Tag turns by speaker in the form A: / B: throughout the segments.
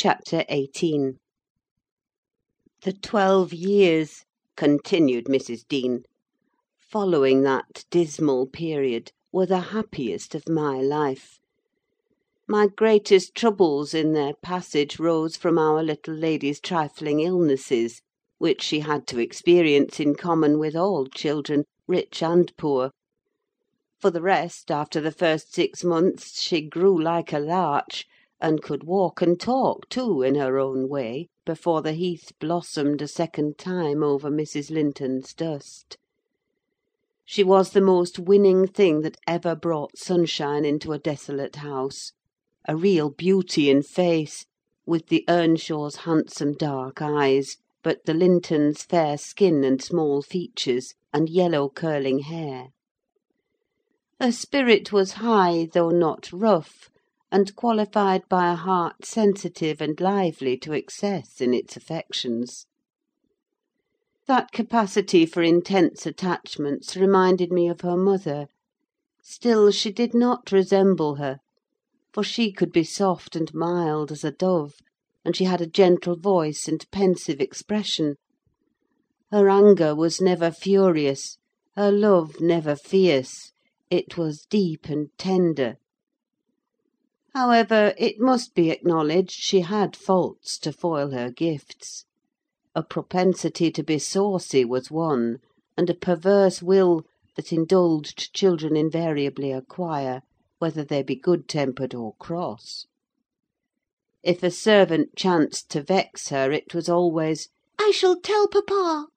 A: CHAPTER XVIII The twelve years, continued Mrs. Dean, following that dismal period, were the happiest of my life. My greatest troubles in their passage rose from our little lady's trifling illnesses, which she had to experience in common with all children, rich and poor. For the rest, after the first six months, she grew like a larch, and could walk and talk, too, in her own way, before the heath blossomed a second time over Mrs. Linton's dust. She was the most winning thing that ever brought sunshine into a desolate house: a real beauty in face, with the Earnshaw's handsome dark eyes, but the Lintons' fair skin and small features, and yellow curling hair. Her spirit was high, though not rough, and qualified by a heart sensitive and lively to excess in its affections. That capacity for intense attachments reminded me of her mother; still she did not resemble her, for she could be soft and mild as a dove, and she had a gentle voice and pensive expression. Her anger was never furious, her love never fierce: it was deep and tender. However, it must be acknowledged she had faults to foil her gifts. A propensity to be saucy was one, and a perverse will, that indulged children invariably acquire, whether they be good tempered or cross. If a servant chanced to vex her, it was always, "I shall tell papa;"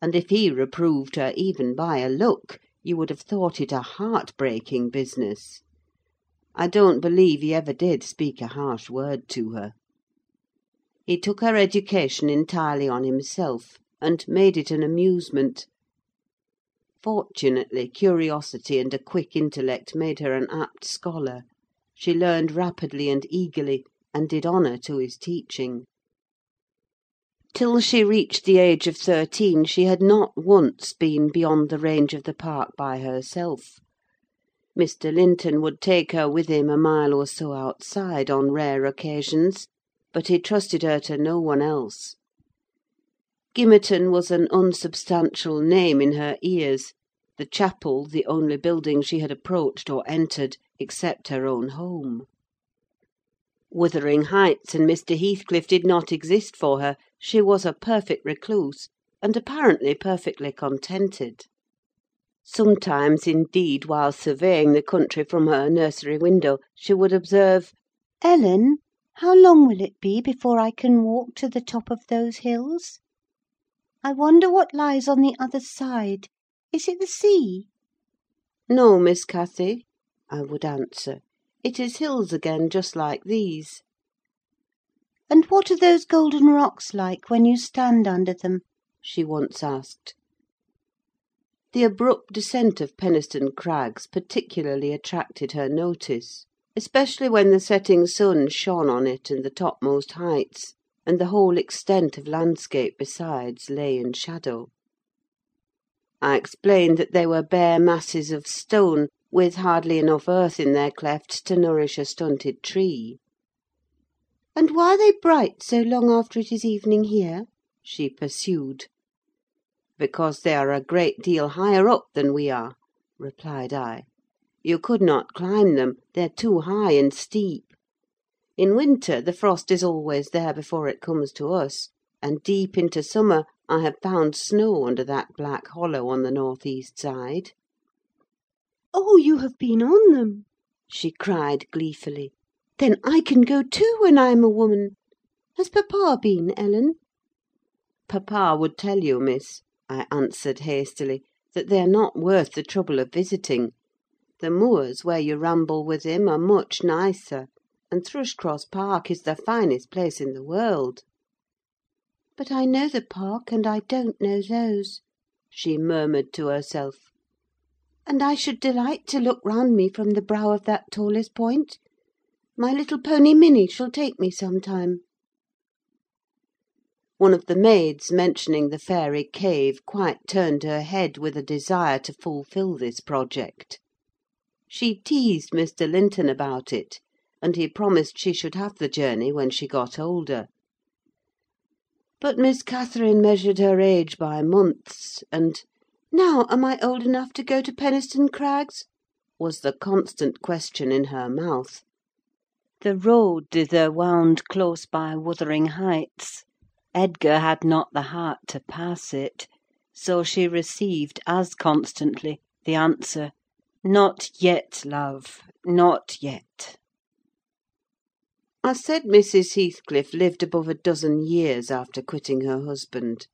A: and if he reproved her, even by a look, you would have thought it a heart breaking business. I don't believe he ever did speak a harsh word to her. He took her education entirely on himself, and made it an amusement. Fortunately, curiosity and a quick intellect made her an apt scholar: she learned rapidly and eagerly, and did honour to his teaching. Till she reached the age of thirteen she had not once been beyond the range of the park by herself. Mr. Linton would take her with him a mile or so outside, on rare occasions, but he trusted her to no one else. Gimmerton was an unsubstantial name in her ears; the chapel the only building she had approached or entered, except her own home. Wuthering Heights and Mr. Heathcliff did not exist for her: she was a perfect recluse, and apparently perfectly contented. Sometimes, indeed, while surveying the country from her nursery window, she would observe,
B: "Ellen, how long will it be before I can walk to the top of those hills? I wonder what lies on the other side: is it the sea?"
A: "No, Miss Cathy," I would answer; "it is hills again, just like these."
B: "And what are those golden rocks like when you stand under them?" she once asked.
A: The abrupt descent of Penistone Crags particularly attracted her notice, especially when the setting sun shone on it and the topmost heights, and the whole extent of landscape besides lay in shadow. I explained that they were bare masses of stone, with hardly enough earth in their clefts to nourish a stunted tree.
B: "And why are they bright so long after it is evening here?"
A: she pursued. "Because they are a great deal higher up than we are," replied I. "You could not climb them: they're too high and steep. In winter the frost is always there before it comes to us; and deep into summer I have found snow under that black hollow on the north east side."
B: "Oh, you have been on them!" she cried gleefully. "Then I can go too, when I am a woman. Has papa been, Ellen?"
A: "Papa would tell you, miss," I answered hastily, "that they are not worth the trouble of visiting. The moors, where you ramble with him, are much nicer; and Thrushcross Park is the finest place in the world."
B: "But I know the park, and I don't know those," she murmured to herself. "And I should delight to look round me from the brow of that tallest point. My little pony Minny shall take me some time."
A: One of the maids mentioning the fairy cave quite turned her head with a desire to fulfil this project. She teased Mr. Linton about it, and he promised she should have the journey when she got older. But Miss Catherine measured her age by months, and "Now am I old enough to go to Penistone Crags?" was the constant question in her mouth.
B: The road thither wound close by Wuthering Heights: Edgar had not the heart to pass it; so she received, as constantly, the answer, "Not yet, love, not yet."
A: I said Mrs. Heathcliff lived above a dozen years after quitting her husband.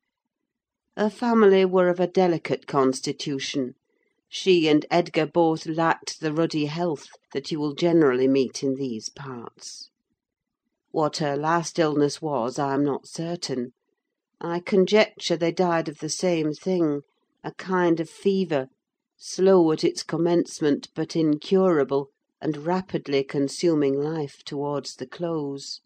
A: Her family were of a delicate constitution: she and Edgar both lacked the ruddy health that you will generally meet in these parts. What her last illness was, I am not certain: I conjecture they died of the same thing, a kind of fever, slow at its commencement, but incurable, and rapidly consuming life towards the close.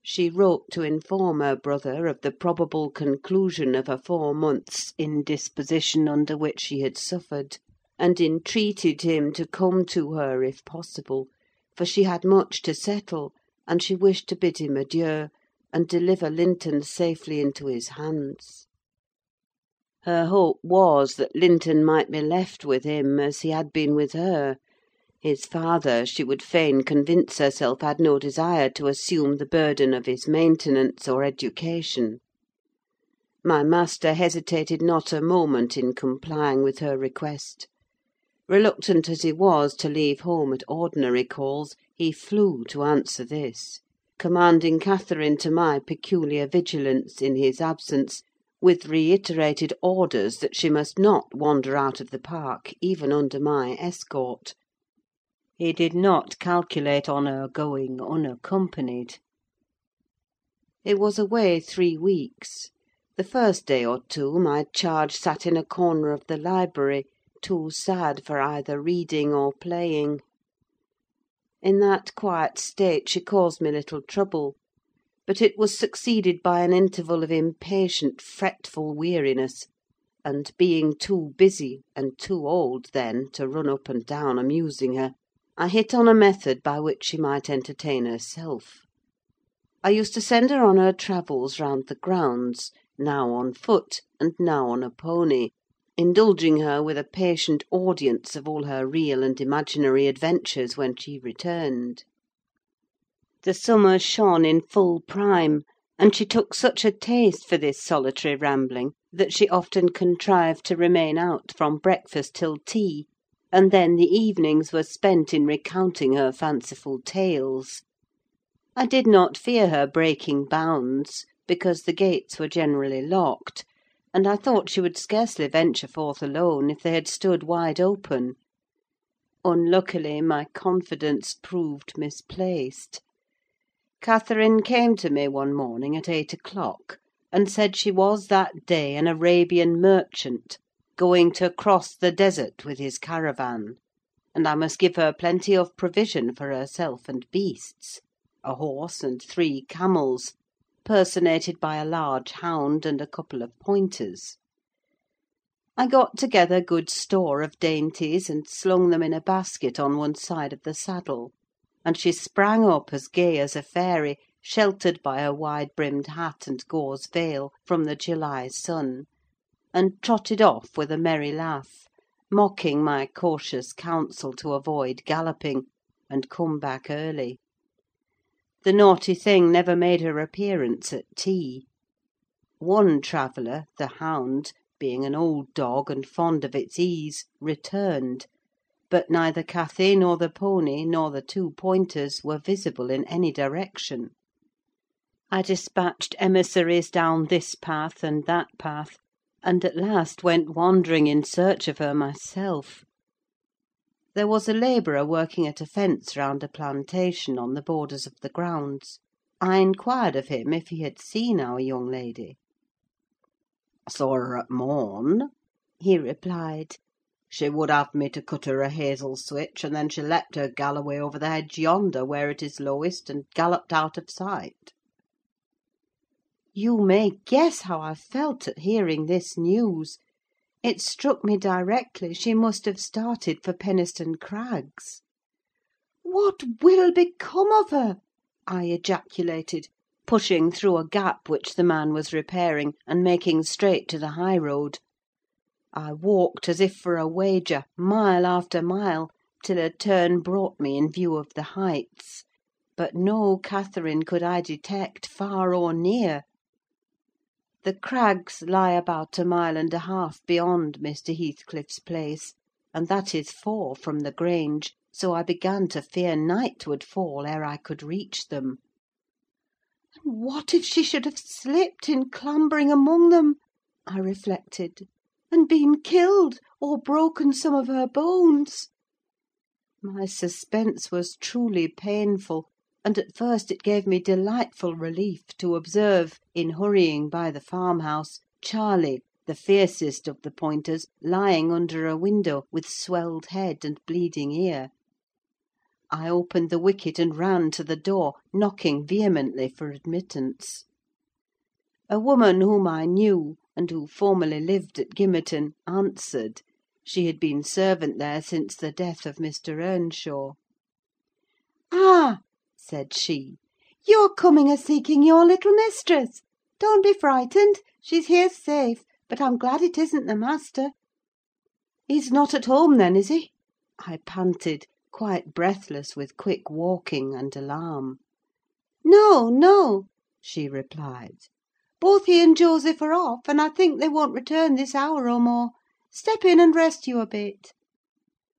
A: She wrote to inform her brother of the probable conclusion of a four months' indisposition under which she had suffered, and entreated him to come to her, if possible; for she had much to settle, and she wished to bid him adieu, and deliver Linton safely into his hands. Her hope was that Linton might be left with him, as he had been with her: his father, she would fain convince herself, had no desire to assume the burden of his maintenance or education. My master hesitated not a moment in complying with her request. Reluctant as he was to leave home at ordinary calls, he flew to answer this; commanding Catherine to my peculiar vigilance in his absence, with reiterated orders that she must not wander out of the park, even under my escort.
B: He did not calculate on her going unaccompanied.
A: He was away three weeks. The first day or two my charge sat in a corner of the library, too sad for either reading or playing. In that quiet state she caused me little trouble; but it was succeeded by an interval of impatient, fretful weariness; and being too busy, and too old, then, to run up and down amusing her, I hit on a method by which she might entertain herself. I used to send her on her travels round the grounds, now on foot, and now on a pony, indulging her with a patient audience of all her real and imaginary adventures when she returned.
B: The summer shone in full prime, and she took such a taste for this solitary rambling that she often contrived to remain out from breakfast till tea, and then the evenings were spent in recounting her fanciful tales. I did not fear her breaking bounds, because the gates were generally locked, and I thought she would scarcely venture forth alone if they had stood wide open. Unluckily, my confidence proved misplaced. Catherine came to me one morning at eight o'clock, and said she was that day an Arabian merchant, going to cross the desert with his caravan, and I must give her plenty of provision for herself and beasts: a horse and three camels, personated by a large hound and a couple of pointers. I got together good store of dainties, and slung them in a basket on one side of the saddle; and she sprang up as gay as a fairy, sheltered by her wide brimmed hat and gauze veil from the July sun and trotted off with a merry laugh, mocking my cautious counsel to avoid galloping, and come back early. The naughty thing never made her appearance at tea. One traveller, the hound, being an old dog and fond of its ease, returned; but neither Cathy, nor the pony, nor the two pointers were visible in any direction. I despatched emissaries down this path and that path, and at last went wandering in search of her myself. There was a labourer working at a fence round a plantation, on the borders of the grounds. I inquired of him if he had seen our young lady. "I "Saw her at morn," he replied. "She would have me to cut her a hazel switch, and then she leapt her galloway over the hedge yonder, where it is lowest, and galloped out of sight." You may guess how I felt at hearing this news. It struck me directly she must have started for Penistone Crags.
A: "What will become of her?" I ejaculated, pushing through a gap which the man was repairing, and making straight to the high road. I walked as if for a wager, mile after mile, till a turn brought me in view of the Heights; but no Catherine could I detect, far or near. The crags lie about a mile and a half beyond Mr. Heathcliff's place, and that is four from the Grange; so I began to fear night would fall ere I could reach them. And what if she should have slipped in clambering among them, I reflected, and been killed, or broken some of her bones? My suspense was truly painful; and at first it gave me delightful relief to observe, in hurrying by the farmhouse, Charlie, the fiercest of the pointers, lying under a window, with swelled head and bleeding ear. I opened the wicket and ran to the door, knocking vehemently for admittance. A woman whom I knew, and who formerly lived at Gimmerton, answered: she had been servant there since the death of Mr. Earnshaw. "Ah!" Said she, "you're coming a seeking your little mistress! Don't be frightened: she's here safe; but I'm glad it isn't the master." "He's not at home, then, is he?" I panted, quite breathless with quick walking and alarm. "No, no," she replied. "Both he and Joseph are off, and I think they won't return this hour or more. Step in and rest you a bit.